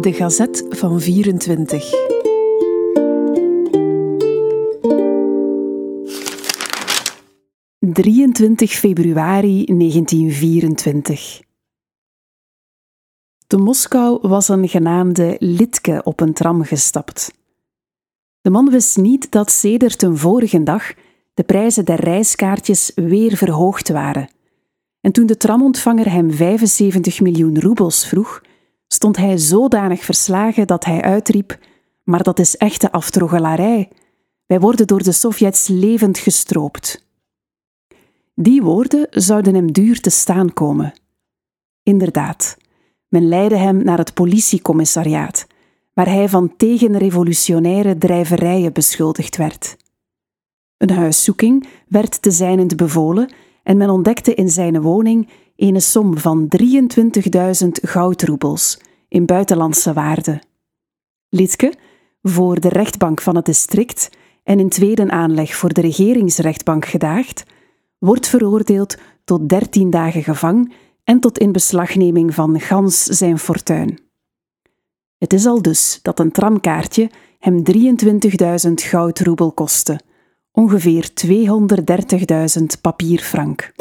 De Gazet van 24. ...23 februari 1924. Te Moskou was een genaamde Litke op een tram gestapt. De man wist niet dat sedert een vorige dag de prijzen der reiskaartjes weer verhoogd waren. En toen de tramontvanger hem 75 miljoen roebels vroeg, stond hij zodanig verslagen dat hij uitriep: Maar dat is echte aftrogelarij. Wij worden door de Sovjets levend gestroopt. Die woorden zouden hem duur te staan komen. Inderdaad, men leidde hem naar het politiecommissariaat, waar hij van tegenrevolutionaire drijverijen beschuldigd werd. Een huiszoeking werd te zijnend bevolen en men ontdekte in zijn woning een som van 23.000 goudroebels in buitenlandse waarde. Litke, voor de rechtbank van het district en in tweede aanleg voor de regeringsrechtbank gedaagd, wordt veroordeeld tot 13 dagen gevang en tot inbeslagneming van gans zijn fortuin. Het is al dus dat een tramkaartje hem 23.000 goudroebel kostte, ongeveer 230.000 papierfrank.